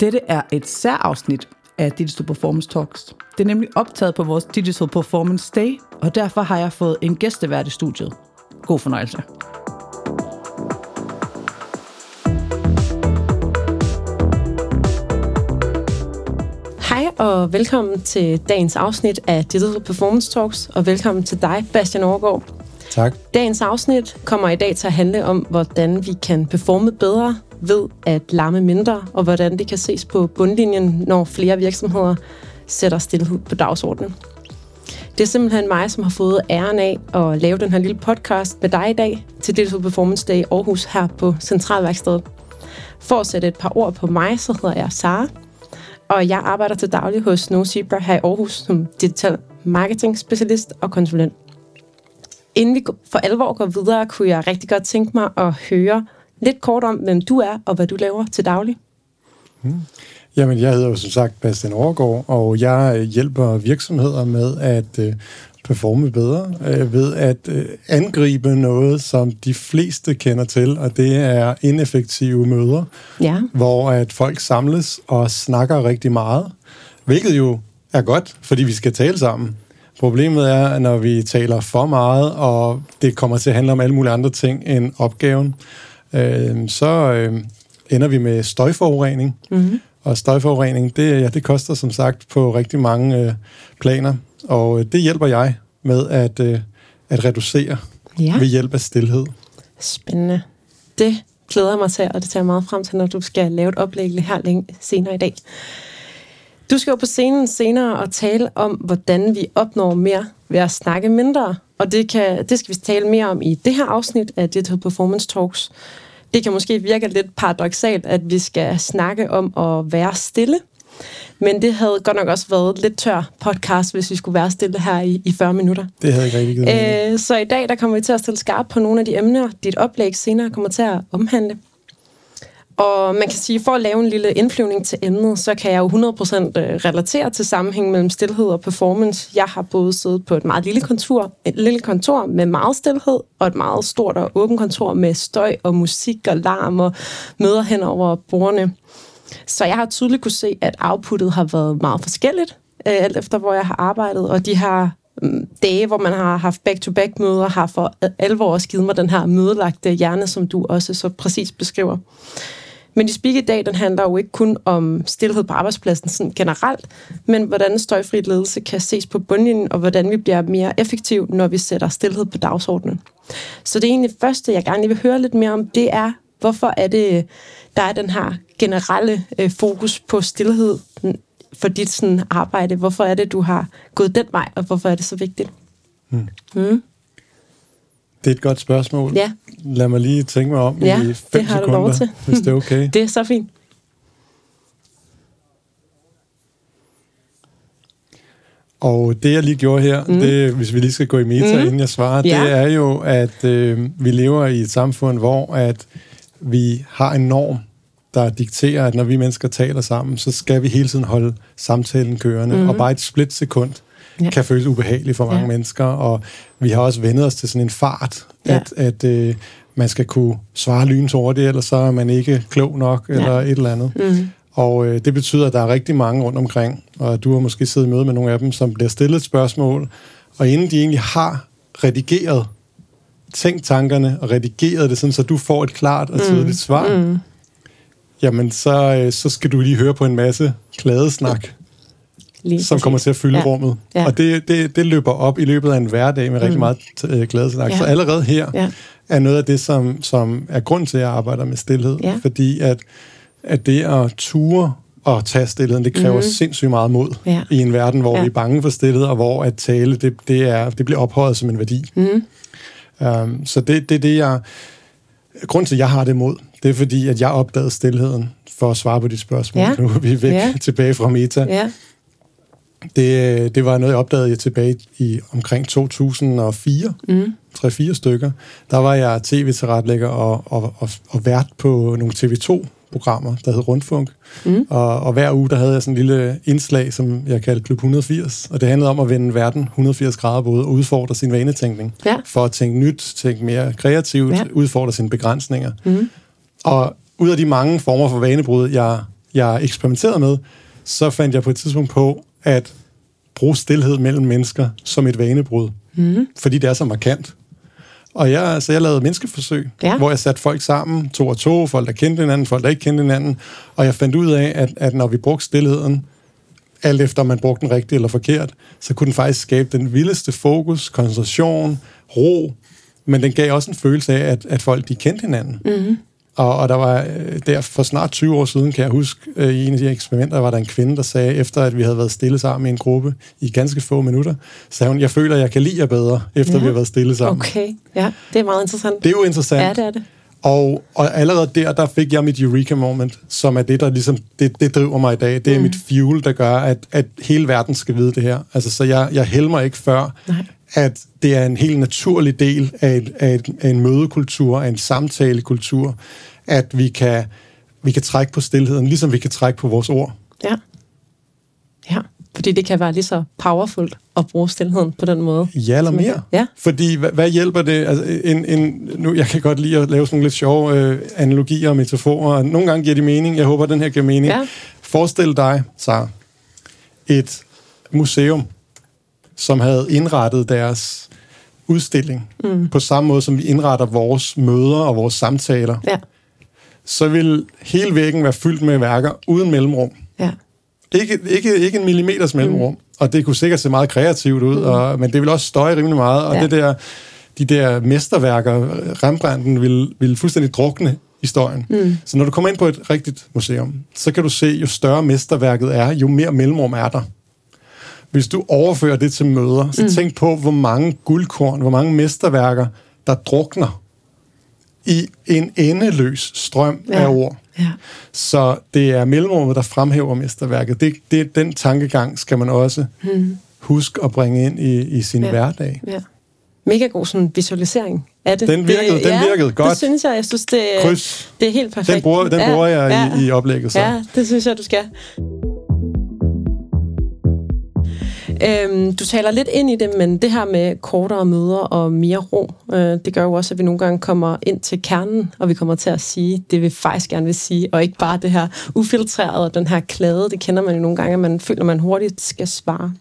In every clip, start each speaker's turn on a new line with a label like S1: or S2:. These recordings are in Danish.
S1: Dette er et særafsnit af Digital Performance Talks. Det er nemlig optaget på vores Digital Performance Day, og derfor har jeg fået en gæstevært i studiet. God fornøjelse.
S2: Hej og velkommen til dagens afsnit af Digital Performance Talks, og velkommen til dig, Bastian Overgaard.
S3: Tak.
S2: Dagens afsnit kommer i dag til at handle om, hvordan vi kan performe bedre ved at larme mindre, og hvordan det kan ses på bundlinjen, når flere virksomheder sætter stillhed på dagsordenen. Det er simpelthen mig, som har fået æren af at lave den her lille podcast med dig i dag til Digital Performance Day Aarhus her på Centralværkstedet. For at sætte et par ord på mig, så hedder jeg Sara, og jeg arbejder til daglig hos NoZebra her i Aarhus som digital marketing specialist og konsulent. Inden vi for alvor går videre, kunne jeg rigtig godt tænke mig at høre lidt kort om, hvem du er og hvad du laver til daglig.
S3: Hmm. Jamen, jeg hedder jo som sagt Bastian Overgaard, og jeg hjælper virksomheder med at øh, performe bedre øh, ved at øh, angribe noget, som de fleste kender til, og det er ineffektive møder,
S2: ja.
S3: hvor at folk samles og snakker rigtig meget, hvilket jo er godt, fordi vi skal tale sammen. Problemet er, når vi taler for meget, og det kommer til at handle om alle mulige andre ting end opgaven, øh, så øh, ender vi med støjforurening. Mm-hmm. Og støjforurening, det, ja, det koster som sagt på rigtig mange øh, planer, og øh, det hjælper jeg med at, øh, at reducere ja. ved hjælp af stillhed.
S2: Spændende. Det glæder mig til, og det tager jeg meget frem til, når du skal lave et oplæg her længe, senere i dag. Du skal jo på scenen senere og tale om, hvordan vi opnår mere ved at snakke mindre. Og det, kan, det skal vi tale mere om i det her afsnit af Digital Performance Talks. Det kan måske virke lidt paradoxalt, at vi skal snakke om at være stille. Men det havde godt nok også været lidt tør podcast, hvis vi skulle være stille her i, i 40 minutter.
S3: Det havde ikke rigtig givet
S2: øh, Så i dag der kommer vi til at stille skarpt på nogle af de emner, dit oplæg senere kommer til at omhandle. Og man kan sige, for at lave en lille indflyvning til emnet, så kan jeg jo 100% øh, relatere til sammenhængen mellem stillhed og performance. Jeg har både siddet på et meget lille kontor, et lille kontor med meget stillhed, og et meget stort og åbent kontor med støj og musik og larm og møder hen over bordene. Så jeg har tydeligt kunne se, at outputtet har været meget forskelligt, øh, alt efter hvor jeg har arbejdet, og de her mm, dage, hvor man har haft back-to-back møder, har for alvor også givet mig den her mødelagte hjerne, som du også så præcis beskriver. Men i Speak i dag, den handler jo ikke kun om stillhed på arbejdspladsen sådan generelt, men hvordan støjfri ledelse kan ses på bundlinjen, og hvordan vi bliver mere effektiv, når vi sætter stillhed på dagsordenen. Så det er egentlig første, jeg gerne vil høre lidt mere om, det er, hvorfor er det, der er den her generelle øh, fokus på stillhed for dit sådan, arbejde? Hvorfor er det, du har gået den vej, og hvorfor er det så vigtigt? Hmm.
S3: Hmm. Det er et godt spørgsmål.
S2: Ja.
S3: Lad mig lige tænke mig om
S2: ja,
S3: i fem
S2: det har
S3: sekunder,
S2: du lov til.
S3: hvis det er okay.
S2: det er så fint.
S3: Og det, jeg lige gjorde her, mm. det, hvis vi lige skal gå i meta, mm. inden jeg svarer, ja. det er jo, at øh, vi lever i et samfund, hvor at vi har en norm, der dikterer, at når vi mennesker taler sammen, så skal vi hele tiden holde samtalen kørende. Mm. Og bare et splitsekund ja. kan føles ubehageligt for mange ja. mennesker. Og vi har også vendet os til sådan en fart, ja. at, at øh, man skal kunne svare lyns hurtigt, eller så er man ikke klog nok, ja. eller et eller andet. Mm. Og øh, det betyder, at der er rigtig mange rundt omkring, og du har måske siddet i møde med nogle af dem, som bliver stillet et spørgsmål, og inden de egentlig har redigeret, tænkt tankerne og redigeret det, sådan, så du får et klart og tydeligt mm. svar, mm. jamen så, øh, så skal du lige høre på en masse kladesnak, Lige som kommer til at fylde ja. rummet. Ja. Og det, det, det løber op i løbet af en hverdag med rigtig mm. meget øh, glædesnak. Ja. Så allerede her ja. er noget af det, som, som er grund til, at jeg arbejder med stillhed. Ja. Fordi at, at det at ture og tage stillheden, det kræver mm. sindssygt meget mod ja. i en verden, hvor ja. vi er bange for stillhed, og hvor at tale, det, det, er, det bliver ophøjet som en værdi. Mm. Um, så det er det, det, jeg... Grund til, at jeg har det mod, det er fordi, at jeg opdagede stillheden for at svare på de spørgsmål. Ja. Nu er vi væk ja. tilbage fra meta. Ja. Det, det var noget, jeg opdagede tilbage i omkring 2004, mm. 3-4 stykker. Der var jeg tv-tilretlægger og, og, og, og vært på nogle TV2-programmer, der hed Rundfunk. Mm. Og, og hver uge, der havde jeg sådan en lille indslag, som jeg kaldte Klub 180. Og det handlede om at vende verden 180 grader både og udfordre sin vanetænkning. Ja. For at tænke nyt, tænke mere kreativt, ja. udfordre sine begrænsninger. Mm. Og ud af de mange former for vanebrud, jeg jeg eksperimenterede med, så fandt jeg på et tidspunkt på at bruge stillhed mellem mennesker som et vanebrud. Mm. Fordi det er så markant. Og jeg, så jeg lavede menneskeforsøg, ja. hvor jeg satte folk sammen, to og to, folk der kendte hinanden, folk der ikke kendte hinanden, og jeg fandt ud af, at, at når vi brugte stillheden, alt efter om man brugte den rigtigt eller forkert, så kunne den faktisk skabe den vildeste fokus, koncentration, ro, men den gav også en følelse af, at, at folk de kendte hinanden. Mm-hmm. Og, og der var øh, der for snart 20 år siden, kan jeg huske, øh, i en af de eksperimenter, var der en kvinde, der sagde, efter at vi havde været stille sammen i en gruppe i ganske få minutter, sagde hun, jeg føler, jeg kan lide jer bedre, efter ja. vi har været stille sammen.
S2: Okay, ja, det er meget interessant.
S3: Det er jo interessant.
S2: Ja, det er det.
S3: Og, og allerede der, der fik jeg mit eureka moment, som er det, der ligesom, det, det driver mig i dag. Det er mm. mit fuel, der gør, at, at hele verden skal vide det her. Altså, så jeg, jeg mig ikke før, Nej. At det er en helt naturlig del af, et, af, et, af en mødekultur, af en samtalekultur, at vi kan, vi kan trække på stillheden, ligesom vi kan trække på vores ord.
S2: Ja. Ja, fordi det kan være lige så powerful at bruge stillheden på den måde.
S3: Ja, eller mere.
S2: Ja.
S3: Fordi, hvad, hvad hjælper det? Altså, en, en, nu, jeg kan godt lide at lave sådan lidt sjove øh, analogier og metaforer. Nogle gange giver de mening. Jeg håber, den her giver mening. Ja. Forestil dig, så et museum, som havde indrettet deres udstilling mm. på samme måde, som vi indretter vores møder og vores samtaler. Ja. Så vil hele væggen være fyldt med værker uden mellemrum. Ja. Ikke, ikke, ikke en millimeters mellemrum. Mm. Og det kunne sikkert se meget kreativt ud, mm. og, men det vil også støje rimelig meget. Og ja. det der, de der mesterværker, Rembrandten, vil, vil fuldstændig drukne historien. Mm. Så når du kommer ind på et rigtigt museum, så kan du se, jo større mesterværket er, jo mere mellemrum er der. Hvis du overfører det til møder, så mm. tænk på, hvor mange guldkorn, hvor mange mesterværker, der drukner i en endeløs strøm ja. af ord. Ja. Så det er mellemrummet, der fremhæver mesterværket. Det, det, den tankegang skal man også hmm. huske at bringe ind i, i sin ja. hverdag. Ja.
S2: Mega god sådan visualisering af det.
S3: Den virkede,
S2: det,
S3: den virkede godt.
S2: det synes jeg. Jeg synes, det, Kryds. det er helt perfekt.
S3: Den bruger, den bruger ja, jeg ja. i, i oplægget. Så.
S2: Ja, det synes jeg, du skal. Øhm, du taler lidt ind i det, men det her med kortere møder og mere ro, øh, det gør jo også, at vi nogle gange kommer ind til kernen, og vi kommer til at sige det, vi faktisk gerne vil sige, og ikke bare det her ufiltrerede og den her klade. Det kender man jo nogle gange, at man føler, at man hurtigt skal svare.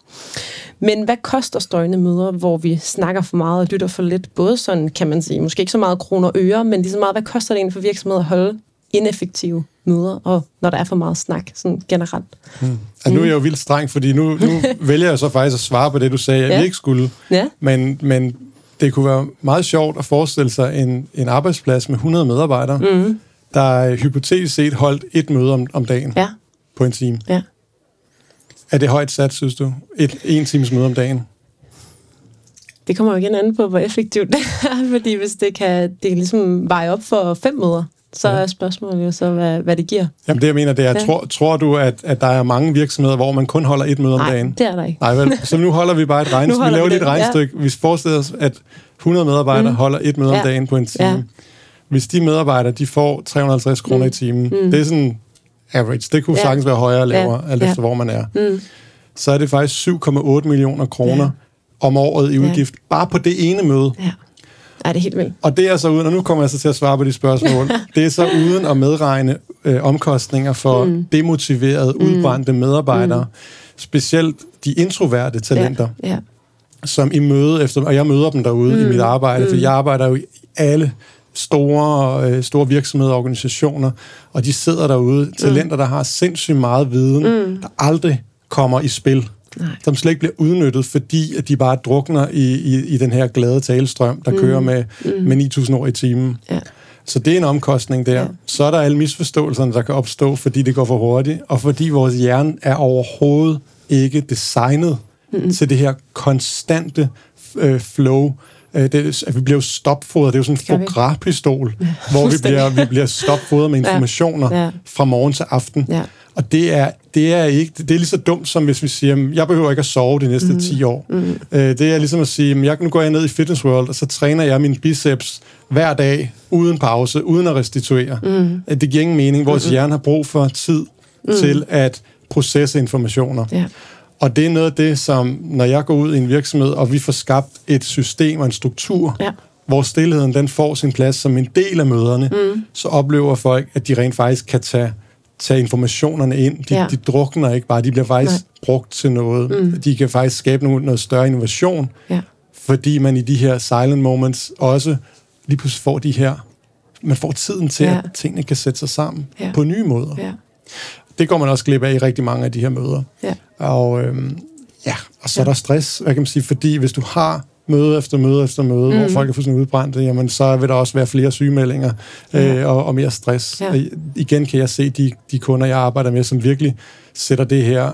S2: Men hvad koster støjende møder, hvor vi snakker for meget og lytter for lidt? Både sådan, kan man sige, måske ikke så meget kroner og øre, men lige så meget, hvad koster det egentlig for virksomheder at holde ineffektive møder, og når der er for meget snak, sådan generelt.
S3: Mm. Altså, nu er jeg jo vildt streng, fordi nu, nu vælger jeg så faktisk at svare på det, du sagde, jeg ja. ikke skulle. Ja. Men, men det kunne være meget sjovt at forestille sig en, en arbejdsplads med 100 medarbejdere, mm. der hypotetisk set holdt et møde om, om dagen ja. på en time. Ja. Er det højt sat, synes du? Et en times møde om dagen?
S2: Det kommer jo igen an på, hvor effektivt det er, fordi hvis det kan det kan ligesom veje op for fem møder, så ja. er spørgsmålet jo så, hvad, hvad det giver.
S3: Jamen det, jeg mener, det er, ja. tror, tror du, at, at der er mange virksomheder, hvor man kun holder et møde om
S2: Nej,
S3: dagen?
S2: det er der ikke.
S3: Nej, vel? Så nu holder vi bare et regnestykke. vi laver lige et regnestykke. Ja. Vi forestiller os, at 100 medarbejdere mm. holder et møde ja. om dagen på en time. Ja. Hvis de medarbejdere, de får 350 kroner mm. i timen, mm. det er sådan average. Det kunne ja. sagtens være højere eller lavere, ja. alt efter ja. hvor man er. Mm. Så er det faktisk 7,8 millioner kroner ja. om året i udgift, ja. bare på det ene møde. Ja.
S2: Ja, det er helt vildt.
S3: Og det er så uden, og nu kommer jeg så til at svare på de spørgsmål, det er så uden at medregne øh, omkostninger for mm. demotiverede, mm. udbrændte medarbejdere, mm. specielt de introverte talenter, ja. Ja. som i møde efter, og jeg møder dem derude mm. i mit arbejde, mm. for jeg arbejder jo i alle store, øh, store virksomheder og organisationer, og de sidder derude, talenter, mm. der har sindssygt meget viden, mm. der aldrig kommer i spil. Nej. som slet ikke bliver udnyttet, fordi at de bare drukner i, i, i den her glade talestrøm, der mm. kører med, mm. med 9.000 år i timen. Ja. Så det er en omkostning der. Ja. Så er der alle misforståelserne, der kan opstå, fordi det går for hurtigt, og fordi vores hjerne er overhovedet ikke designet mm. til det her konstante øh, flow. Øh, det, at vi bliver stopfodret. Det er jo sådan en fogra-pistol, ja, hvor vi bliver, vi bliver stopfodret med informationer ja. Ja. fra morgen til aften. Ja. Og det er, det er ikke, det er lige så dumt, som hvis vi siger, jeg behøver ikke at sove de næste mm. 10 år. Mm. Øh, det er ligesom at sige, jeg, nu går jeg ned i Fitness World, og så træner jeg min biceps hver dag, uden pause, uden at restituere. Mm. Øh, det giver ingen mening. Vores mm. hjerne har brug for tid mm. til at processe informationer. Yeah. Og det er noget af det, som når jeg går ud i en virksomhed, og vi får skabt et system og en struktur, ja. hvor stillheden den får sin plads som en del af møderne, mm. så oplever folk, at de rent faktisk kan tage tage informationerne ind. De, ja. de drukner ikke bare, de bliver faktisk Nej. brugt til noget. Mm. De kan faktisk skabe noget, noget større innovation, ja. fordi man i de her silent moments også lige pludselig får de her, man får tiden til, ja. at tingene kan sætte sig sammen ja. på nye måder. Ja. Det går man også glip af i rigtig mange af de her møder. Ja. Og, øhm, ja, og så ja. er der stress, hvad kan man sige, fordi hvis du har møde efter møde efter møde, mm. hvor folk er fuldstændig udbrændte, jamen så vil der også være flere sygemeldinger ja. øh, og, og mere stress. Ja. Igen kan jeg se de, de kunder, jeg arbejder med, som virkelig sætter det her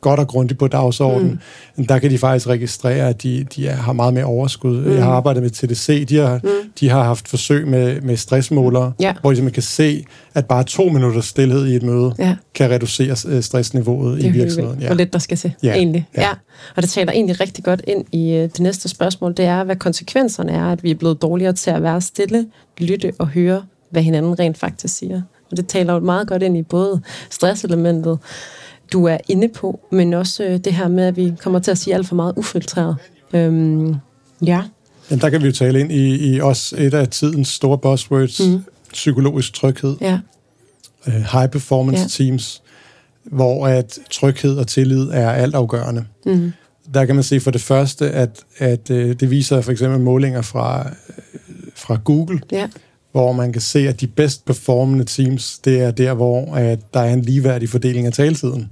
S3: godt og grundigt på dagsordenen, mm. der kan de faktisk registrere, at de, de har meget mere overskud. Mm. Jeg har arbejdet med TDC, de har, mm. de har haft forsøg med, med stressmålere, ja. hvor de kan se, at bare to minutter stillhed i et møde ja. kan reducere øh, stressniveauet i virksomheden.
S2: Ja. Hvor lidt der skal se, ja. egentlig. Ja. ja. Og det taler egentlig rigtig godt ind i øh, det næste spørgsmål, det er, hvad konsekvenserne er, at vi er blevet dårligere til at være stille, lytte og høre, hvad hinanden rent faktisk siger. Og det taler jo meget godt ind i både stresselementet, du er inde på, men også øh, det her med, at vi kommer til at sige alt for meget ufiltreret. Øhm, ja.
S3: Jamen, der kan vi jo tale ind i, i også et af tidens store buzzwords, mm. psykologisk tryghed. Ja. Uh, high performance ja. teams, hvor at tryghed og tillid er altafgørende. Mm. Der kan man se for det første, at, at uh, det viser for eksempel målinger fra, fra Google, ja. Hvor man kan se, at de bedst performende teams, det er der, hvor at der er en ligeværdig fordeling af taletiden.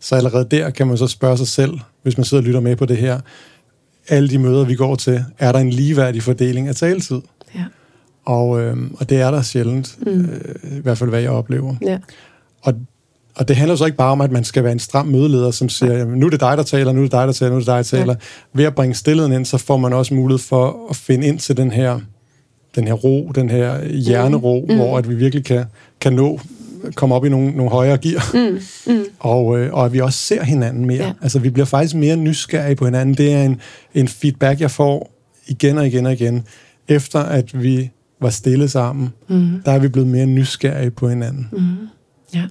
S3: Så allerede der kan man så spørge sig selv, hvis man sidder og lytter med på det her, alle de møder, vi går til, er der en ligeværdig fordeling af taletid? Ja. Og, øh, og det er der sjældent, mm. øh, i hvert fald hvad jeg oplever. Ja. Og, og det handler så ikke bare om, at man skal være en stram mødeleder, som siger, ja. jamen, nu er det dig, der taler, nu er det dig, der taler, nu er det dig, der taler. Ja. Ved at bringe stillheden ind, så får man også mulighed for at finde ind til den her, den her ro, den her hjernero, mm. hvor at vi virkelig kan, kan nå komme op i nogle, nogle højere gear, mm, mm. Og, øh, og at vi også ser hinanden mere. Ja. Altså, vi bliver faktisk mere nysgerrige på hinanden. Det er en, en feedback, jeg får igen og igen og igen, efter at vi var stille sammen. Mm. Der er vi blevet mere nysgerrige på hinanden. Mm.
S2: Ja.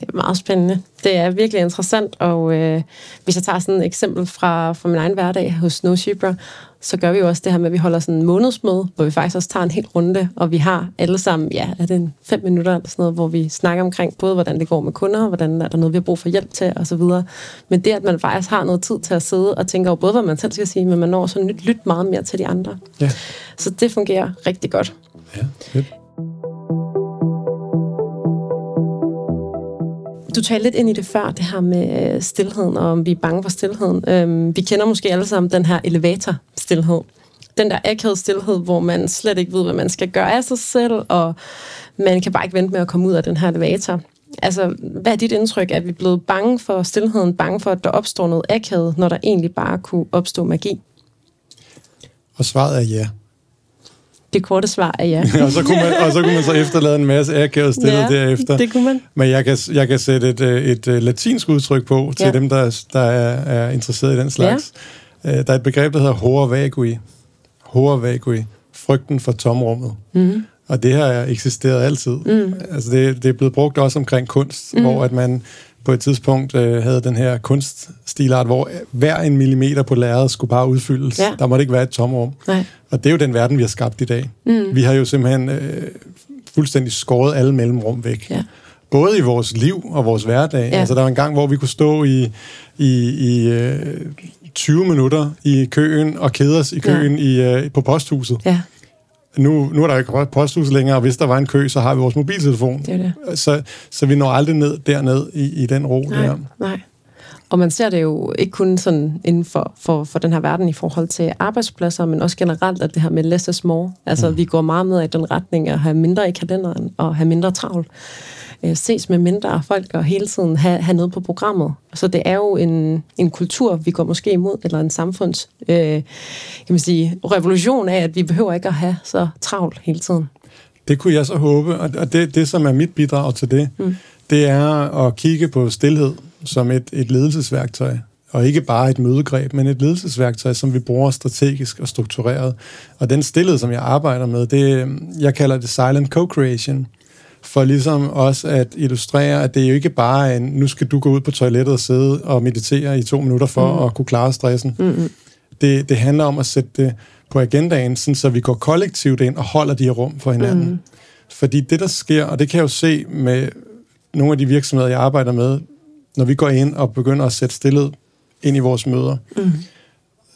S2: Det er meget spændende. Det er virkelig interessant, og øh, hvis jeg tager sådan et eksempel fra, fra min egen hverdag hos Snow Zebra, så gør vi jo også det her med, at vi holder sådan en månedsmøde, hvor vi faktisk også tager en helt runde, og vi har alle sammen, ja, er det en fem minutter eller sådan noget, hvor vi snakker omkring både, hvordan det går med kunder, hvordan er der noget, vi har brug for hjælp til, og så videre. Men det, at man faktisk har noget tid til at sidde og tænke over både, hvad man selv skal sige, men man når så nyt lytte meget mere til de andre. Ja. Så det fungerer rigtig godt. Ja, fedt. Du talte lidt ind i det før, det her med øh, stillheden, og om vi er bange for stillheden. Øhm, vi kender måske alle sammen den her elevator-stillhed. Den der akavede stillhed, hvor man slet ikke ved, hvad man skal gøre af sig selv, og man kan bare ikke vente med at komme ud af den her elevator. Altså, hvad er dit indtryk? Er vi blevet bange for stillheden, bange for, at der opstår noget akavet, når der egentlig bare kunne opstå magi?
S3: Og svaret er ja.
S2: Det korte svar er ja.
S3: og, så kunne man, og så kunne man så efterlade en masse akavet stillet ja, derefter.
S2: det kunne man.
S3: Men jeg kan, jeg kan sætte et, øh, et, et øh, latinsk udtryk på til ja. dem, der, der er, er interesseret i den slags. Ja. Øh, der er et begreb, der hedder horror vagui. Horror vagui. Frygten for tomrummet. Mm. Og det har eksisteret altid. Mm. Altså det, det er blevet brugt også omkring kunst, mm. hvor at man på et tidspunkt øh, havde den her kunststilart, hvor hver en millimeter på lærredet skulle bare udfyldes. Ja. Der måtte ikke være et tomrum. Nej. Og det er jo den verden, vi har skabt i dag. Mm. Vi har jo simpelthen øh, fuldstændig skåret alle mellemrum væk. Ja. Både i vores liv og vores hverdag. Ja. Altså, der var en gang, hvor vi kunne stå i, i, i øh, 20 minutter i køen og kede os i køen ja. i, øh, på posthuset. Ja nu, nu er der ikke posthus længere, og hvis der var en kø, så har vi vores mobiltelefon. Det det. Så, så vi når aldrig ned derned i, i den ro
S2: nej,
S3: der.
S2: Nej, og man ser det jo ikke kun sådan inden for, for, for den her verden i forhold til arbejdspladser, men også generelt, at det her med less is more. Altså, mm. vi går meget med i den retning at have mindre i kalenderen og have mindre travlt øh, ses med mindre folk og hele tiden have, have noget på programmet. Så det er jo en, en kultur, vi går måske imod, eller en samfunds øh, kan man sige, revolution af, at vi behøver ikke at have så travlt hele tiden.
S3: Det kunne jeg så håbe, og det, det som er mit bidrag til det, mm. det er at kigge på stillhed som et, et ledelsesværktøj og ikke bare et mødegreb, men et ledelsesværktøj, som vi bruger strategisk og struktureret. Og den stillhed, som jeg arbejder med, det, jeg kalder det silent co-creation for ligesom også at illustrere, at det er jo ikke bare en, nu skal du gå ud på toilettet og sidde og meditere i to minutter for mm. at kunne klare stressen. Mm-hmm. Det, det handler om at sætte det på agendaen, sådan, så vi går kollektivt ind og holder de her rum for hinanden. Mm. Fordi det, der sker, og det kan jeg jo se med nogle af de virksomheder, jeg arbejder med, når vi går ind og begynder at sætte stillhed ind i vores møder, mm.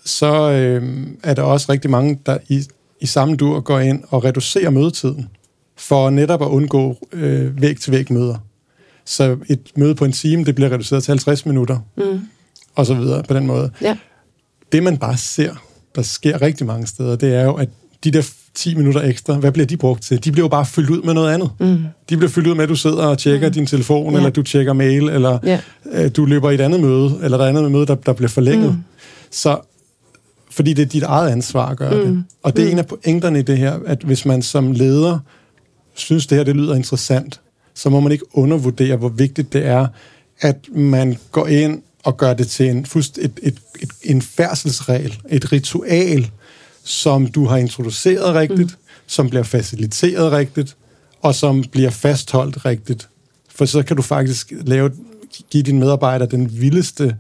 S3: så øh, er der også rigtig mange, der i, i samme dur går ind og reducerer mødetiden, for netop at undgå øh, væg-til-væg møder. Så et møde på en time, det bliver reduceret til 50 minutter, mm. og så videre på den måde.
S2: Ja.
S3: Det man bare ser, der sker rigtig mange steder, det er jo, at de der 10 minutter ekstra, hvad bliver de brugt til? De bliver jo bare fyldt ud med noget andet. Mm. De bliver fyldt ud med, at du sidder og tjekker mm. din telefon, ja. eller du tjekker mail, eller ja. øh, du løber i et andet møde, eller der er andet møde, der, der bliver forlænget. Mm. Så fordi det er dit eget ansvar at gøre mm. det. Og det er mm. en af pointerne i det her, at hvis man som leder synes, det her det lyder interessant, så må man ikke undervurdere, hvor vigtigt det er, at man går ind og gør det til en, et, et, et, en færdselsregel, et ritual, som du har introduceret rigtigt, mm. som bliver faciliteret rigtigt, og som bliver fastholdt rigtigt. For så kan du faktisk lave, give dine medarbejdere den vildeste,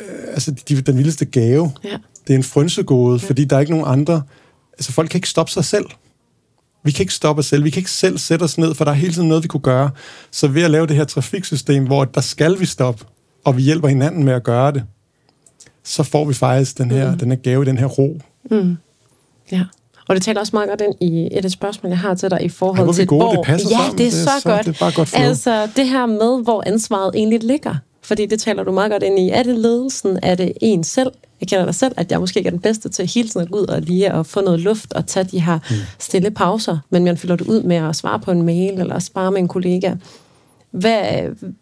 S3: øh, altså de, den vildeste gave. Ja. Det er en frønsegode, ja. fordi der er ikke nogen andre, altså folk kan ikke stoppe sig selv. Vi kan ikke stoppe os selv. Vi kan ikke selv sætte os ned, for der er hele tiden noget, vi kunne gøre. Så ved at lave det her trafiksystem, hvor der skal vi stoppe, og vi hjælper hinanden med at gøre det, så får vi faktisk den her, mm. den her gave, den her ro.
S2: Mm. Ja. Og det taler også meget godt ind i et af spørgsmål, jeg har til dig i forhold
S3: Ej,
S2: til,
S3: gode,
S2: hvor...
S3: Det passer
S2: ja,
S3: sammen.
S2: det er, det er så, så godt.
S3: Det er bare godt flow.
S2: Altså, det her med, hvor ansvaret egentlig ligger. Fordi det taler du meget godt ind i. Er det ledelsen? Er det en selv? Jeg kender dig selv, at jeg måske ikke er den bedste til hele tiden at gå ud og lige at få noget luft og tage de her mm. stille pauser, men man fylder det ud med at svare på en mail eller spare med en kollega. Hvad,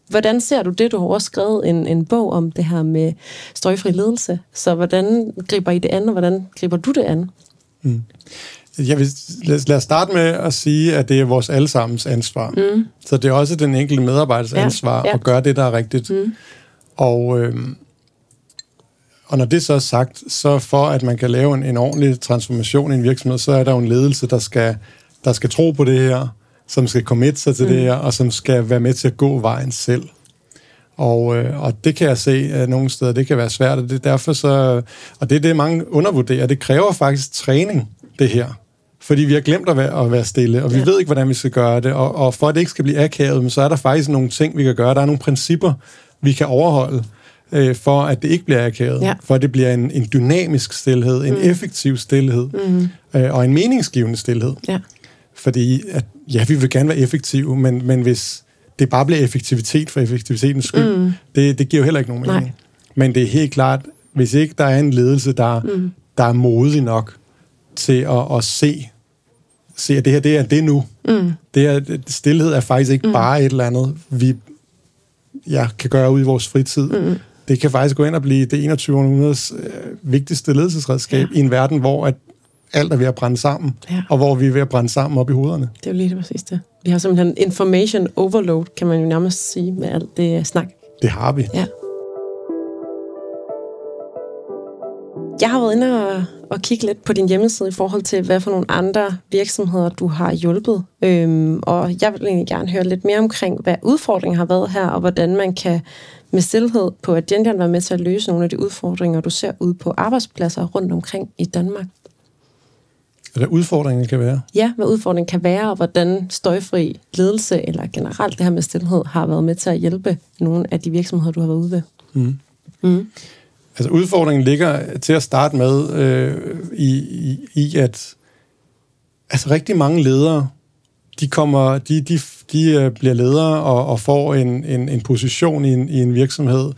S2: hvordan ser du det? Du har også skrevet en, en bog om det her med støjfri ledelse. Så hvordan griber I det an, og hvordan griber du det an?
S3: Mm. Jeg vil, lad, lad os starte med at sige, at det er vores allesammens ansvar. Mm. Så det er også den enkelte medarbejders ja, ansvar ja. at gøre det, der er rigtigt. Mm. Og, øh, og når det så er sagt, så for at man kan lave en, en ordentlig transformation i en virksomhed, så er der jo en ledelse, der skal, der skal tro på det her, som skal committe sig til mm. det her, og som skal være med til at gå vejen selv. Og, øh, og det kan jeg se at nogle steder, det kan være svært, og det er derfor så, og det er det, mange undervurderer. Det kræver faktisk træning, det her. Fordi vi har glemt at være, at være stille, og vi ja. ved ikke, hvordan vi skal gøre det. Og, og for at det ikke skal blive akavet, så er der faktisk nogle ting, vi kan gøre. Der er nogle principper, vi kan overholde, øh, for at det ikke bliver akavet. Ja. For at det bliver en, en dynamisk stillhed, en mm. effektiv stillhed, mm. øh, og en meningsgivende stillhed. Ja. Fordi, at, ja, vi vil gerne være effektive, men, men hvis det bare bliver effektivitet for effektivitetens skyld, mm. det, det giver jo heller ikke nogen mening. Nej. Men det er helt klart, hvis ikke der er en ledelse, der, mm. der er modig nok til at, at se, se, at det her, det er det nu. Mm. Det her, stillhed er faktisk ikke mm. bare et eller andet, vi ja, kan gøre ud i vores fritid. Mm. Det kan faktisk gå ind og blive det 21. århundredes øh, vigtigste ledelsesredskab ja. i en verden, hvor at alt er ved at brænde sammen, ja. og hvor vi er ved at brænde sammen op i hovederne.
S2: Det er jo lige det præcis det. Vi har simpelthen information overload, kan man jo nærmest sige, med alt det snak.
S3: Det har vi.
S2: Ja. Jeg har været inde og, og kigge lidt på din hjemmeside i forhold til, hvad for nogle andre virksomheder, du har hjulpet. Øhm, og jeg vil egentlig gerne høre lidt mere omkring, hvad udfordringen har været her, og hvordan man kan med stillhed på Agendaen være med til at løse nogle af de udfordringer, du ser ud på arbejdspladser rundt omkring i Danmark.
S3: Hvad udfordringen kan være?
S2: Ja, hvad udfordringen kan være, og hvordan støjfri ledelse, eller generelt det her med stillhed, har været med til at hjælpe nogle af de virksomheder, du har været ude ved. Mm.
S3: Mm. Altså udfordringen ligger til at starte med øh, i, i, i, at altså rigtig mange ledere, de kommer, de, de, de øh, bliver ledere og, og får en, en, en position i en, i en virksomhed,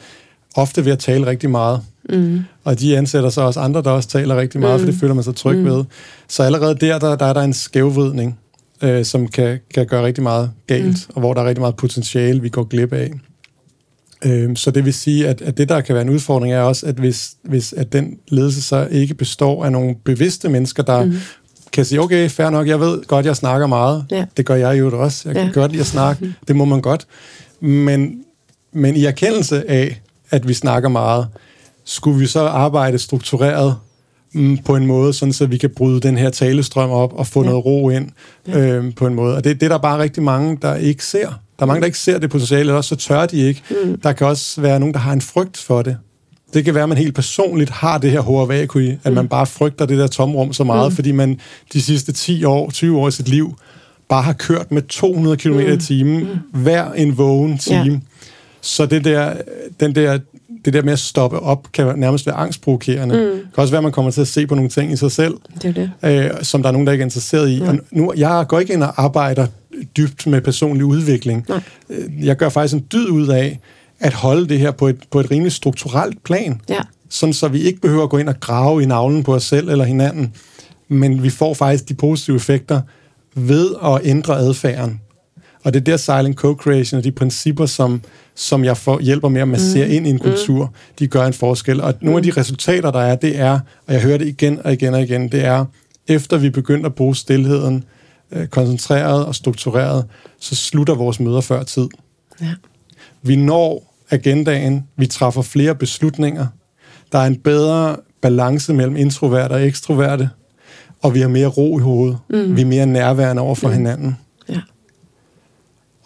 S3: ofte ved at tale rigtig meget. Mm. Og de ansætter så også andre, der også taler rigtig meget, mm. for det føler man sig tryg mm. ved. Så allerede der, der, der er der en skævvridning, øh, som kan, kan gøre rigtig meget galt, mm. og hvor der er rigtig meget potentiale, vi går glip af. Øh, så det vil sige, at, at det, der kan være en udfordring, er også, at hvis, hvis at den ledelse så ikke består af nogle bevidste mennesker, der mm. kan sige, okay, fair nok, jeg ved godt, jeg snakker meget. Ja. Det gør jeg jo også. Jeg kan ja. godt lide at snakke. Mm. Det må man godt. Men, men i erkendelse af, at vi snakker meget, skulle vi så arbejde struktureret mm, på en måde, sådan så vi kan bryde den her talestrøm op og få ja. noget ro ind ja. øhm, på en måde. Og det, det er der bare rigtig mange, der ikke ser. Der er mange, der ikke ser det potentiale, eller også så tør de ikke. Mm. Der kan også være nogen, der har en frygt for det. Det kan være, at man helt personligt har det her HRV-kui, at mm. man bare frygter det der tomrum så meget, mm. fordi man de sidste 10 år, 20 år i sit liv, bare har kørt med 200 km i timen mm. hver en vågen time. Ja. Så det der, den der, det der med at stoppe op, kan nærmest være angstprovokerende. Mm. Det kan også være, at man kommer til at se på nogle ting i sig selv,
S2: det er det.
S3: Øh, som der er nogen, der ikke er interesseret i. Ja. Og nu, jeg går ikke ind og arbejder dybt med personlig udvikling. Nej. Øh, jeg gør faktisk en dyd ud af at holde det her på et, på et rimelig strukturelt plan.
S2: Ja.
S3: Sådan så vi ikke behøver at gå ind og grave i navlen på os selv eller hinanden, men vi får faktisk de positive effekter ved at ændre adfærden. Og det er der silent co-creation og de principper, som, som jeg får, hjælper med at massere mm. ind i en kultur, mm. de gør en forskel. Og nogle af de mm. resultater, der er, det er, og jeg hører det igen og igen og igen, det er, efter vi begynder at bruge stillheden øh, koncentreret og struktureret, så slutter vores møder før tid.
S2: Ja.
S3: Vi når agendaen, vi træffer flere beslutninger, der er en bedre balance mellem introverte og ekstroverte, og vi har mere ro i hovedet. Mm. Vi er mere nærværende over for mm. hinanden.
S2: Ja.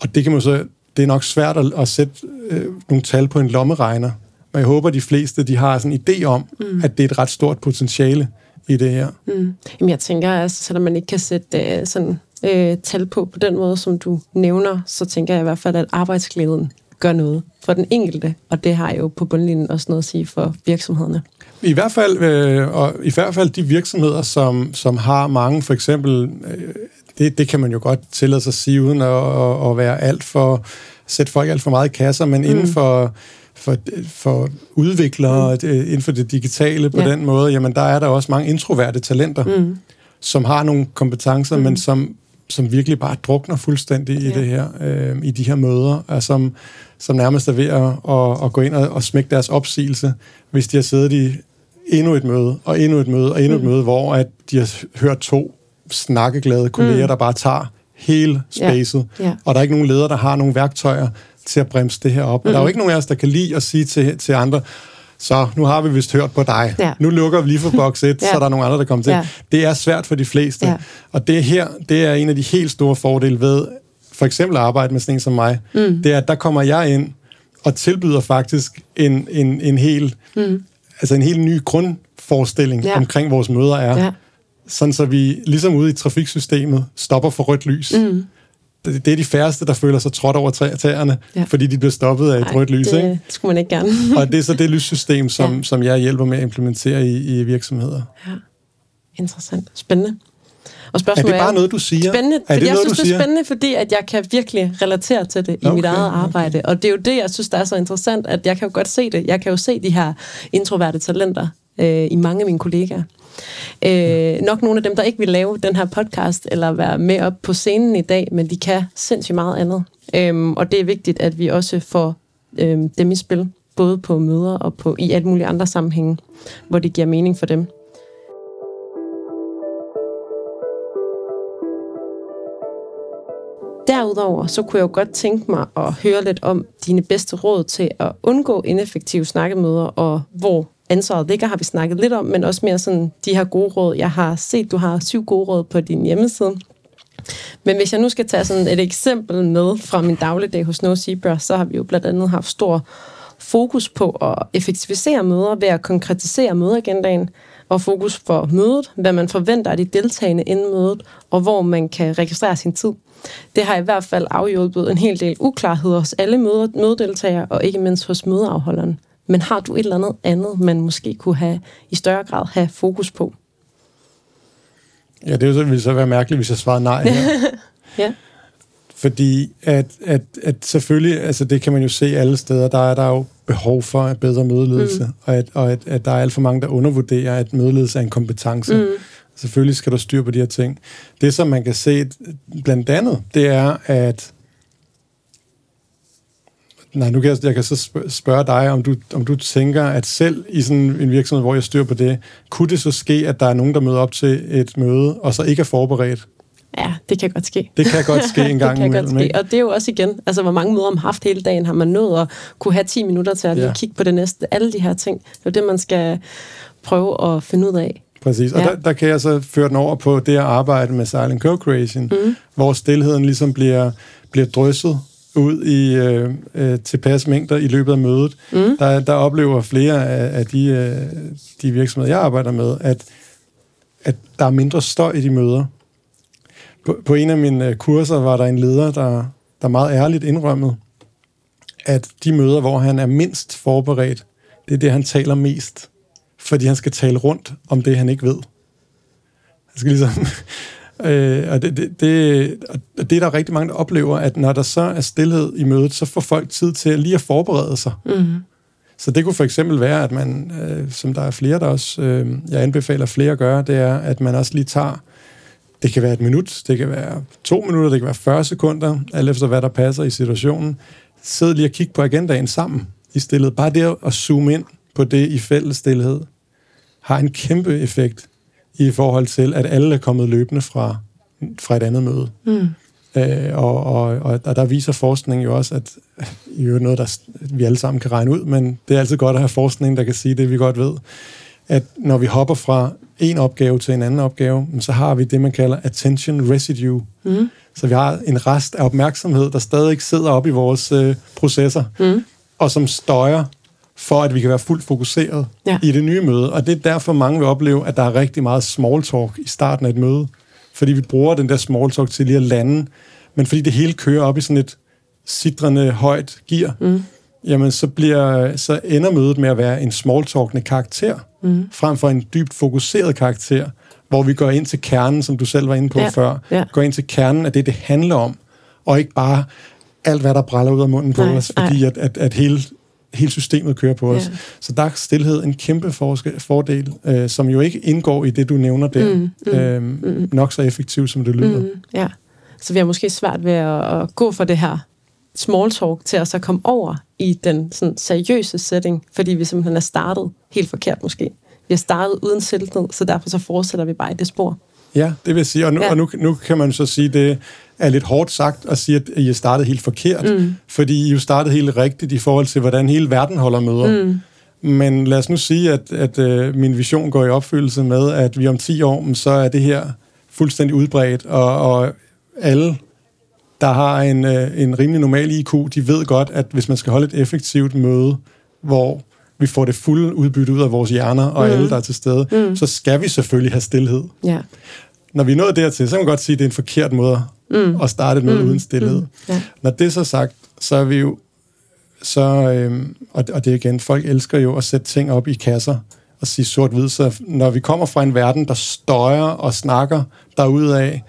S3: Og det kan man så, det er nok svært at, at sætte øh, nogle tal på en lommeregner, men jeg håber, at de fleste de har sådan en idé om, mm. at det er et ret stort potentiale i det her.
S2: Mm. Jamen jeg tænker, altså, selvom man ikke kan sætte uh, sådan uh, tal på på den måde, som du nævner, så tænker jeg i hvert fald, at arbejdsglæden gør noget for den enkelte, og det har jo på bundlinjen også noget at sige for virksomhederne.
S3: I hvert fald, øh, og i hvert fald de virksomheder, som, som har mange, for eksempel, øh, det, det kan man jo godt tillade sig at sige, uden at, at, at være alt for, sætte folk alt for meget i kasser, men mm. inden for, for, for udviklere, mm. inden for det digitale på ja. den måde, jamen der er der også mange introverte talenter, mm. som har nogle kompetencer, mm. men som som virkelig bare drukner fuldstændig ja. i det her, øh, i de her møder, og som, som nærmest er ved at, at, at gå ind og, og smække deres opsigelse, hvis de har siddet i endnu et møde, og endnu et møde, og endnu mm. et møde, hvor at de har hørt to snakkeglade kolleger, mm. der bare tager hele spacet, ja. Ja. og der er ikke nogen leder, der har nogle værktøjer til at bremse det her op. Mm. Der er jo ikke nogen af os, der kan lide at sige til, til andre, så nu har vi vist hørt på dig. Ja. Nu lukker vi lige for boks 1, ja. så der er nogle andre, der kommer til. Ja. Det er svært for de fleste. Ja. Og det her, det er en af de helt store fordele ved for eksempel at arbejde med sådan en som mig. Mm. Det er, at der kommer jeg ind og tilbyder faktisk en, en, en helt mm. altså en helt ny grundforestilling ja. omkring vores møder er. Ja. Sådan så vi ligesom ude i trafiksystemet stopper for rødt lys. Mm det, det er de færreste, der føler sig trådt over tæerne, ja. fordi de bliver stoppet af et Ej, rødt lys.
S2: Det ikke? skulle man ikke gerne.
S3: og det er så det lyssystem, som, ja. som jeg hjælper med at implementere i, i virksomheder.
S2: Ja. Interessant. Spændende. Og
S3: spørgsmålet er det bare er, noget, du siger?
S2: Spændende, er det jeg noget, synes, det er spændende, fordi at jeg kan virkelig relatere til det i okay, mit eget arbejde. Okay. Og det er jo det, jeg synes, der er så interessant, at jeg kan jo godt se det. Jeg kan jo se de her introverte talenter øh, i mange af mine kollegaer. Øh, nok nogle af dem, der ikke vil lave den her podcast, eller være med op på scenen i dag, men de kan sindssygt meget andet. Øh, og det er vigtigt, at vi også får øh, dem i spil, både på møder og på i alt mulige andre sammenhænge, hvor det giver mening for dem. Derudover så kunne jeg jo godt tænke mig at høre lidt om dine bedste råd til at undgå ineffektive snakkemøder, og hvor ansvaret ligger, har vi snakket lidt om, men også mere sådan de her gode råd. Jeg har set, du har syv gode råd på din hjemmeside. Men hvis jeg nu skal tage sådan et eksempel med fra min dagligdag hos No Zebra, så har vi jo blandt andet haft stor fokus på at effektivisere møder ved at konkretisere mødeagendaen, og fokus for mødet, hvad man forventer af de deltagende inden mødet, og hvor man kan registrere sin tid. Det har i hvert fald afhjulpet en hel del uklarheder hos alle mødedeltagere, og ikke mindst hos mødeafholderen. Men har du et eller andet andet, man måske kunne have i større grad have fokus på?
S3: Ja, det ville så være mærkeligt, hvis jeg svarede nej her.
S2: ja.
S3: Fordi at, at, at selvfølgelig, altså det kan man jo se alle steder, der er der jo behov for en bedre mødeledelse, mm. og, at, og at, at der er alt for mange, der undervurderer, at mødeledelse er en kompetence. Mm. Selvfølgelig skal der styr på de her ting. Det, som man kan se blandt andet, det er, at Nej, nu kan jeg, jeg kan så spørge dig, om du, om du tænker, at selv i sådan en virksomhed, hvor jeg styrer på det, kunne det så ske, at der er nogen, der møder op til et møde, og så ikke er forberedt?
S2: Ja, det kan godt ske.
S3: Det kan godt ske en gang
S2: det kan imellem, godt ske. Og det er jo også igen, altså hvor mange møder man haft hele dagen, har man nået at kunne have 10 minutter til at ja. kigge på det næste. Alle de her ting, det er det, man skal prøve at finde ud af.
S3: Præcis, og ja. der, der kan jeg så føre den over på det at arbejde med silent co-creation, mm. hvor stillheden ligesom bliver, bliver drysset ud i øh, øh, tilpas mængder i løbet af mødet. Mm. Der, der oplever flere af, af de, øh, de virksomheder, jeg arbejder med, at, at der er mindre støj i de møder. på, på en af mine kurser var der en leder, der, der meget ærligt indrømmede, at de møder, hvor han er mindst forberedt, det er det, han taler mest. Fordi han skal tale rundt om det, han ikke ved. Han skal ligesom... øh, og det, det, det, og det er der rigtig mange, der oplever, at når der så er stillhed i mødet, så får folk tid til lige at forberede sig. Mm. Så det kunne for eksempel være, at man, øh, som der er flere, der også, øh, jeg anbefaler flere at gøre, det er, at man også lige tager, det kan være et minut, det kan være to minutter, det kan være 40 sekunder, alt efter hvad der passer i situationen. Sid lige og kig på agendaen sammen i stillhed. Bare det at zoome ind på det i fælles stillhed, har en kæmpe effekt i forhold til, at alle er kommet løbende fra, fra et andet møde. Mm. Øh, og, og, og, og der viser forskning jo også, at i jo noget, der vi alle sammen kan regne ud, men det er altid godt at have forskning, der kan sige det, vi godt ved, at når vi hopper fra en opgave til en anden opgave, så har vi det, man kalder attention residue. Mm. Så vi har en rest af opmærksomhed, der stadig sidder op i vores øh, processer, mm. og som støjer for at vi kan være fuldt fokuseret ja. i det nye møde. Og det er derfor, mange vil opleve, at der er rigtig meget small talk i starten af et møde. Fordi vi bruger den der small talk til lige at lande, men fordi det hele kører op i sådan et sidrende højt gear, mm. jamen så, bliver, så ender mødet med at være en small talkende karakter, mm. frem for en dybt fokuseret karakter, hvor vi går ind til kernen, som du selv var inde på ja. før, ja. går ind til kernen af det, det handler om, og ikke bare alt, hvad der bræller ud af munden på nej, os, fordi at, at, at hele hele systemet kører på os. Ja. Så der er stillhed en kæmpe forske, fordel, øh, som jo ikke indgår i det, du nævner der. Mm, mm, øh, mm. Nok så effektivt, som det lyder. Mm,
S2: ja. Så vi har måske svært ved at, at gå for det her small talk til at så komme over i den sådan, seriøse setting, fordi vi simpelthen er startet helt forkert måske. Vi har startet uden selvtid, så derfor så fortsætter vi bare i det spor.
S3: Ja, det vil sige, og nu, ja. og nu, nu kan man så sige, det er lidt hårdt sagt at sige, at I startede helt forkert, mm. fordi I jo startede helt rigtigt i forhold til, hvordan hele verden holder møder. Mm. Men lad os nu sige, at, at uh, min vision går i opfyldelse med, at vi om 10 år, så er det her fuldstændig udbredt, og, og alle, der har en, uh, en rimelig normal IQ, de ved godt, at hvis man skal holde et effektivt møde, hvor vi får det fulde udbytte ud af vores hjerner og mm. alle, der er til stede, mm. så skal vi selvfølgelig have stillhed. Ja. Når vi er nået dertil, så kan man godt sige, at det er en forkert måde mm. at starte noget mm. uden stillhed. Mm. Ja. Når det er så sagt, så er vi jo så, øhm, og, og det igen, folk elsker jo at sætte ting op i kasser og sige sort-hvid, så når vi kommer fra en verden, der støjer og snakker derudaf,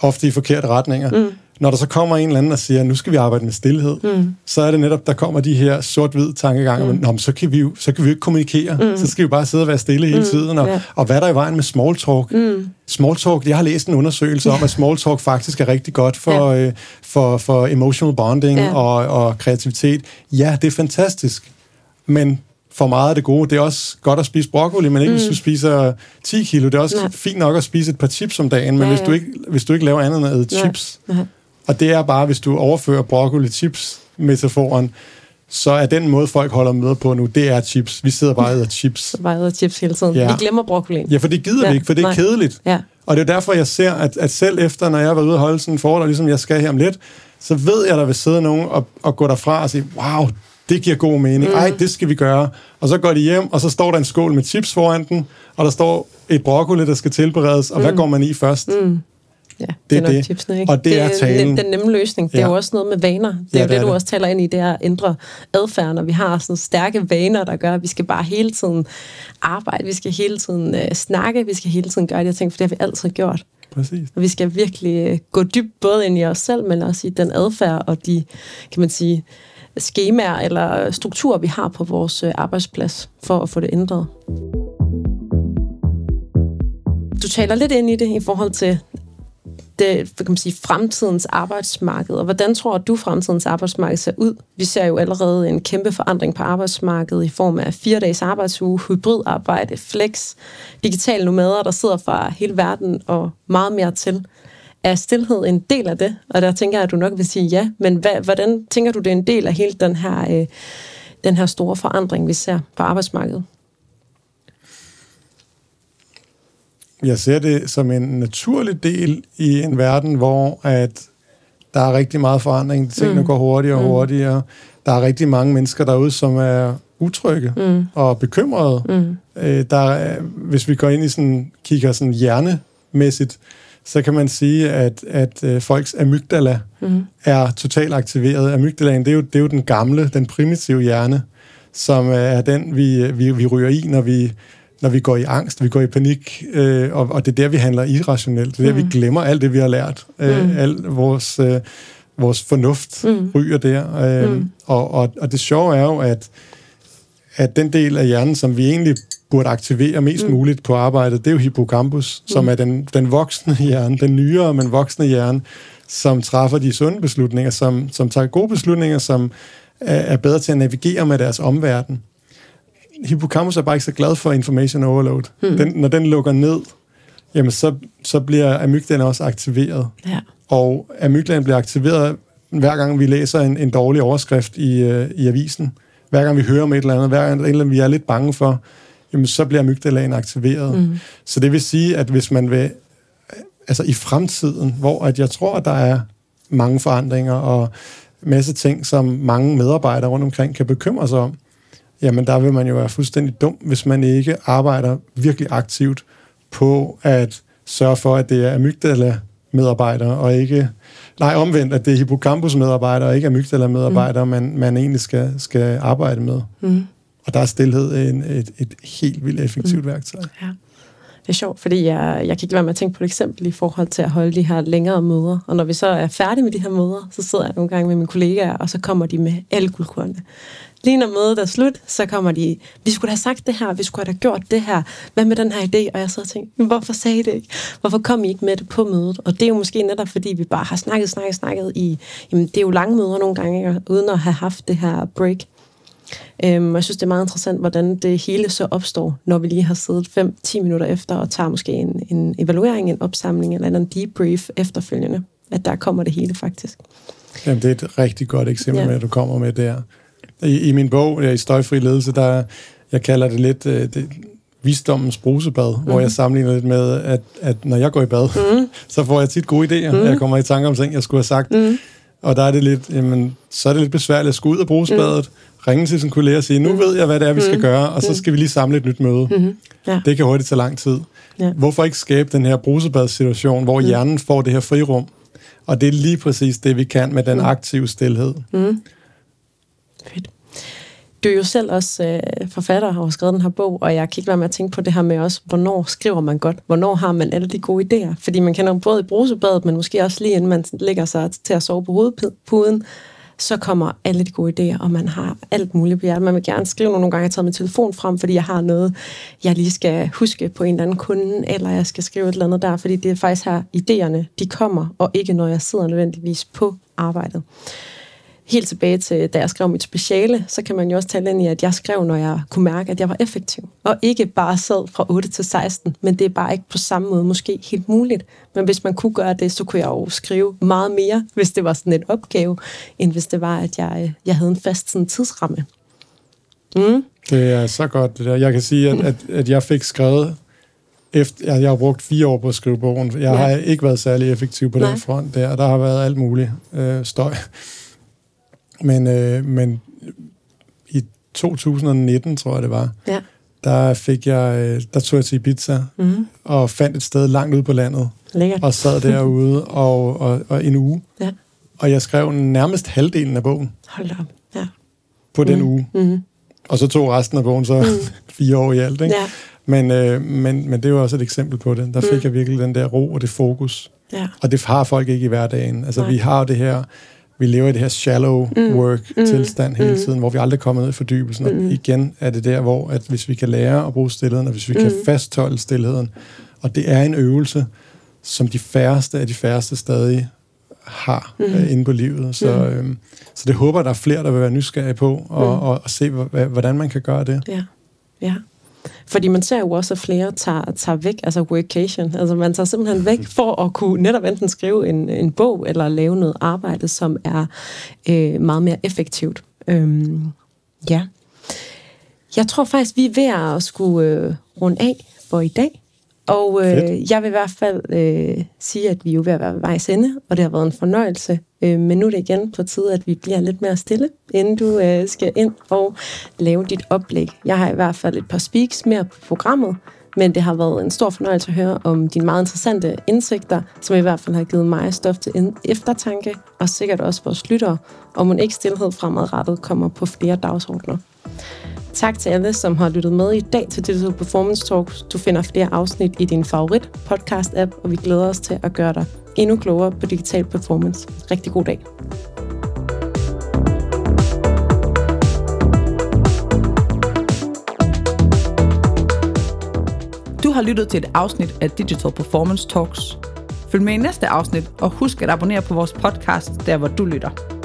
S3: ofte i forkerte retninger, mm når der så kommer en eller anden og siger, nu skal vi arbejde med stillhed, mm. så er det netop, der kommer de her sort-hvid tankegange, mm. Nå, så kan vi jo så kan vi jo ikke kommunikere, mm. så skal vi bare sidde og være stille hele mm. tiden, og, yeah. og hvad er der i vejen med small talk? Mm. Small talk, jeg har læst en undersøgelse om, at small talk faktisk er rigtig godt for, yeah. øh, for, for emotional bonding yeah. og, og kreativitet. Ja, det er fantastisk, men for meget af det gode. Det er også godt at spise broccoli, men ikke mm. hvis du spiser 10 kilo. Det er også Nej. fint nok at spise et par chips om dagen, men ja, ja. Hvis, du ikke, hvis du ikke laver andet end at chips, ja. Og det er bare, hvis du overfører broccoli chips metaforen, så er den måde, folk holder møder på nu, det er chips. Vi sidder bare og æder chips.
S2: bare æder chips hele tiden. Ja. Vi glemmer broccoli.
S3: Ja, for det gider ja. vi ikke, for det er Nej. kedeligt. Ja. Og det er derfor, jeg ser, at, at selv efter, når jeg var ude og holde sådan en forhold, ligesom jeg skal her om lidt, så ved jeg, at der vil sidde nogen og, og gå derfra og sige, wow, det giver god mening. Mm. Ej, det skal vi gøre. Og så går de hjem, og så står der en skål med chips foran den, og der står et broccoli, der skal tilberedes, og mm. hvad går man i først? Mm.
S2: Ja, det, det er nok det. tipsene, ikke?
S3: Og det, det er, talen.
S2: den nemme løsning. Det er jo også noget med vaner. Det er ja, jo det, det, du det. også taler ind i, det er at ændre adfærd, når vi har sådan stærke vaner, der gør, at vi skal bare hele tiden arbejde, vi skal hele tiden uh, snakke, vi skal hele tiden gøre de her ting, for det har vi altid gjort.
S3: Præcis.
S2: Og vi skal virkelig uh, gå dybt både ind i os selv, men også i den adfærd og de, kan man sige, skemaer eller strukturer, vi har på vores uh, arbejdsplads, for at få det ændret. Du taler lidt ind i det i forhold til det, kan man sige, fremtidens arbejdsmarked, og hvordan tror du, fremtidens arbejdsmarked ser ud? Vi ser jo allerede en kæmpe forandring på arbejdsmarkedet i form af fire dages arbejdsuge, hybridarbejde, flex, digitale nomader, der sidder fra hele verden og meget mere til. Er stillhed en del af det? Og der tænker jeg, at du nok vil sige ja, men hvad, hvordan tænker du, det er en del af hele den her, øh, den her store forandring, vi ser på arbejdsmarkedet?
S3: Jeg ser det som en naturlig del i en verden, hvor at der er rigtig meget forandring. Tingene mm. går hurtigere og mm. hurtigere. Der er rigtig mange mennesker derude, som er utrygge mm. og bekymrede. Mm. Øh, der er, hvis vi går ind i sådan, kigger sådan hjernemæssigt, så kan man sige, at, at øh, folks amygdala mm. er totalt aktiveret. Amygdalaen, det er, jo, det er jo den gamle, den primitive hjerne, som er den, vi, vi, vi ryger i, når vi, når vi går i angst, vi går i panik, øh, og, og det er der, vi handler irrationelt. Det er der, mm. vi glemmer alt det, vi har lært. Øh, mm. Alt vores, øh, vores fornuft mm. ryger der. Øh, mm. og, og, og det sjove er jo, at, at den del af hjernen, som vi egentlig burde aktivere mest mm. muligt på arbejdet, det er jo hippocampus, mm. som er den, den voksne hjerne, den nyere, men voksne hjerne, som træffer de sunde beslutninger, som, som tager gode beslutninger, som er, er bedre til at navigere med deres omverden. Hippocampus er bare ikke så glad for information overload. Mm. Den, når den lukker ned, jamen så, så bliver amygdalaen også aktiveret. Ja. Og amygdalaen bliver aktiveret, hver gang vi læser en, en dårlig overskrift i, uh, i avisen. Hver gang vi hører om et eller andet, hver gang et eller andet, vi er lidt bange for, jamen så bliver amygdalaen aktiveret. Mm. Så det vil sige, at hvis man vil, altså i fremtiden, hvor at jeg tror, at der er mange forandringer og masse ting, som mange medarbejdere rundt omkring kan bekymre sig om, jamen der vil man jo være fuldstændig dum, hvis man ikke arbejder virkelig aktivt på at sørge for, at det er amygdala-medarbejdere, og ikke, nej, omvendt, at det er hippocampus-medarbejdere, og ikke amygdala-medarbejdere, mm. man, man egentlig skal, skal arbejde med. Mm. Og der er stillhed en, et, et helt vildt effektivt mm. værktøj. Ja.
S2: Det er sjovt, fordi jeg, jeg kan ikke være med at tænke på et eksempel i forhold til at holde de her længere møder. Og når vi så er færdige med de her møder, så sidder jeg nogle gange med mine kollegaer, og så kommer de med alle guldkornene. Lige når mødet er slut, så kommer de, vi skulle have sagt det her, vi skulle have gjort det her. Hvad med den her idé? Og jeg sidder og tænker, hvorfor sagde I det ikke? Hvorfor kom I ikke med det på mødet? Og det er jo måske netop, fordi vi bare har snakket, snakket, snakket i, jamen det er jo lange møder nogle gange, uden at have haft det her break. Øhm, jeg synes, det er meget interessant, hvordan det hele så opstår, når vi lige har siddet 5-10 minutter efter og tager måske en, en evaluering, en opsamling eller en debrief efterfølgende. At der kommer det hele faktisk.
S3: Jamen, det er et rigtig godt eksempel ja. med, at du kommer med der. I, i min bog, i Støjfri Ledelse, der jeg kalder det lidt øh, det, visdommens brusebad, mm. hvor jeg mhm. sammenligner lidt med, at, at når jeg går i bad, mm. så får jeg tit gode idéer. Mm. Jeg kommer i tanke om ting, jeg skulle have sagt. Mm. Og der er det lidt, jamen, så er det lidt besværligt at skulle ud af brugsbadet, mm. ringe til sin kollega og sige, nu mm. ved jeg, hvad det er, vi skal mm. gøre, og så skal vi lige samle et nyt møde. Mm. Ja. Det kan hurtigt tage lang tid. Ja. Hvorfor ikke skabe den her brusebadsituation, hvor mm. hjernen får det her frirum? Og det er lige præcis det, vi kan med den aktive stillhed. Mm.
S2: Fedt. Du er jo selv også øh, forfatter og har skrevet den her bog, og jeg kan ikke være med at tænke på det her med også, hvornår skriver man godt? Hvornår har man alle de gode idéer? Fordi man kender både i brusebadet, men måske også lige inden man ligger sig til at sove på hovedpuden, så kommer alle de gode idéer, og man har alt muligt på hjertet. Man vil gerne skrive nogle gange, jeg tager min telefon frem, fordi jeg har noget, jeg lige skal huske på en eller anden kunde, eller jeg skal skrive et eller andet der, fordi det er faktisk her, idéerne, de kommer, og ikke når jeg sidder nødvendigvis på arbejdet helt tilbage til, da jeg skrev mit speciale, så kan man jo også tale ind i, at jeg skrev, når jeg kunne mærke, at jeg var effektiv. Og ikke bare sad fra 8 til 16, men det er bare ikke på samme måde måske helt muligt. Men hvis man kunne gøre det, så kunne jeg jo skrive meget mere, hvis det var sådan en opgave, end hvis det var, at jeg, jeg havde en fast sådan, tidsramme.
S3: Mm. Det er så godt, det der. Jeg kan sige, at, at, at jeg fik skrevet efter, jeg, har brugt fire år på at skrive bogen. Jeg ja. har ikke været særlig effektiv på Nej. den front der. Der har været alt muligt øh, støj. Men, øh, men i 2019, tror jeg det var, ja. der fik jeg, øh, der tog jeg til Ibiza mm. og fandt et sted langt ude på landet. Lækkert. Og sad derude og, og, og en uge. Ja. Og jeg skrev nærmest halvdelen af bogen.
S2: Hold op, ja.
S3: På den mm. uge. Mm. Og så tog resten af bogen så mm. fire år i alt, ikke? Ja. Men, øh, men, men det jo også et eksempel på det. Der fik mm. jeg virkelig den der ro og det fokus. Ja. Og det har folk ikke i hverdagen. Altså, Nej. vi har det her vi lever i det her shallow mm. work-tilstand mm. hele tiden, hvor vi aldrig kommer ned i fordybelsen. Mm. Og igen er det der, hvor at hvis vi kan lære at bruge stillheden, og hvis vi mm. kan fastholde stillheden, og det er en øvelse, som de færreste af de færreste stadig har mm. uh, inde på livet. Så, mm. øhm, så det håber, der er flere, der vil være nysgerrige på, og, mm. og, og se, hvordan man kan gøre det.
S2: Ja, ja. Fordi man ser jo også, at flere tager, tager væk, altså workation. Altså man tager simpelthen væk for at kunne netop enten skrive en, en bog, eller lave noget arbejde, som er øh, meget mere effektivt. Øhm, ja. Jeg tror faktisk, vi er ved at skulle øh, runde af for i dag. Og øh, jeg vil i hvert fald øh, sige, at vi er jo ved at være vejs ende, og det har været en fornøjelse. Øh, men nu er det igen på tide, at vi bliver lidt mere stille, inden du øh, skal ind og lave dit oplæg. Jeg har i hvert fald et par speaks mere på programmet, Men det har været en stor fornøjelse at høre om dine meget interessante indsigter, som i hvert fald har givet mig stof til eftertanke, og sikkert også vores lyttere, om en ikke stillhed fremadrettet kommer på flere dagsordner. Tak til alle, som har lyttet med i dag til Digital Performance Talks. Du finder flere afsnit i din favorit podcast-app, og vi glæder os til at gøre dig endnu klogere på digital performance. Rigtig god dag.
S1: Du har lyttet til et afsnit af Digital Performance Talks. Følg med i næste afsnit, og husk at abonnere på vores podcast, der hvor du lytter.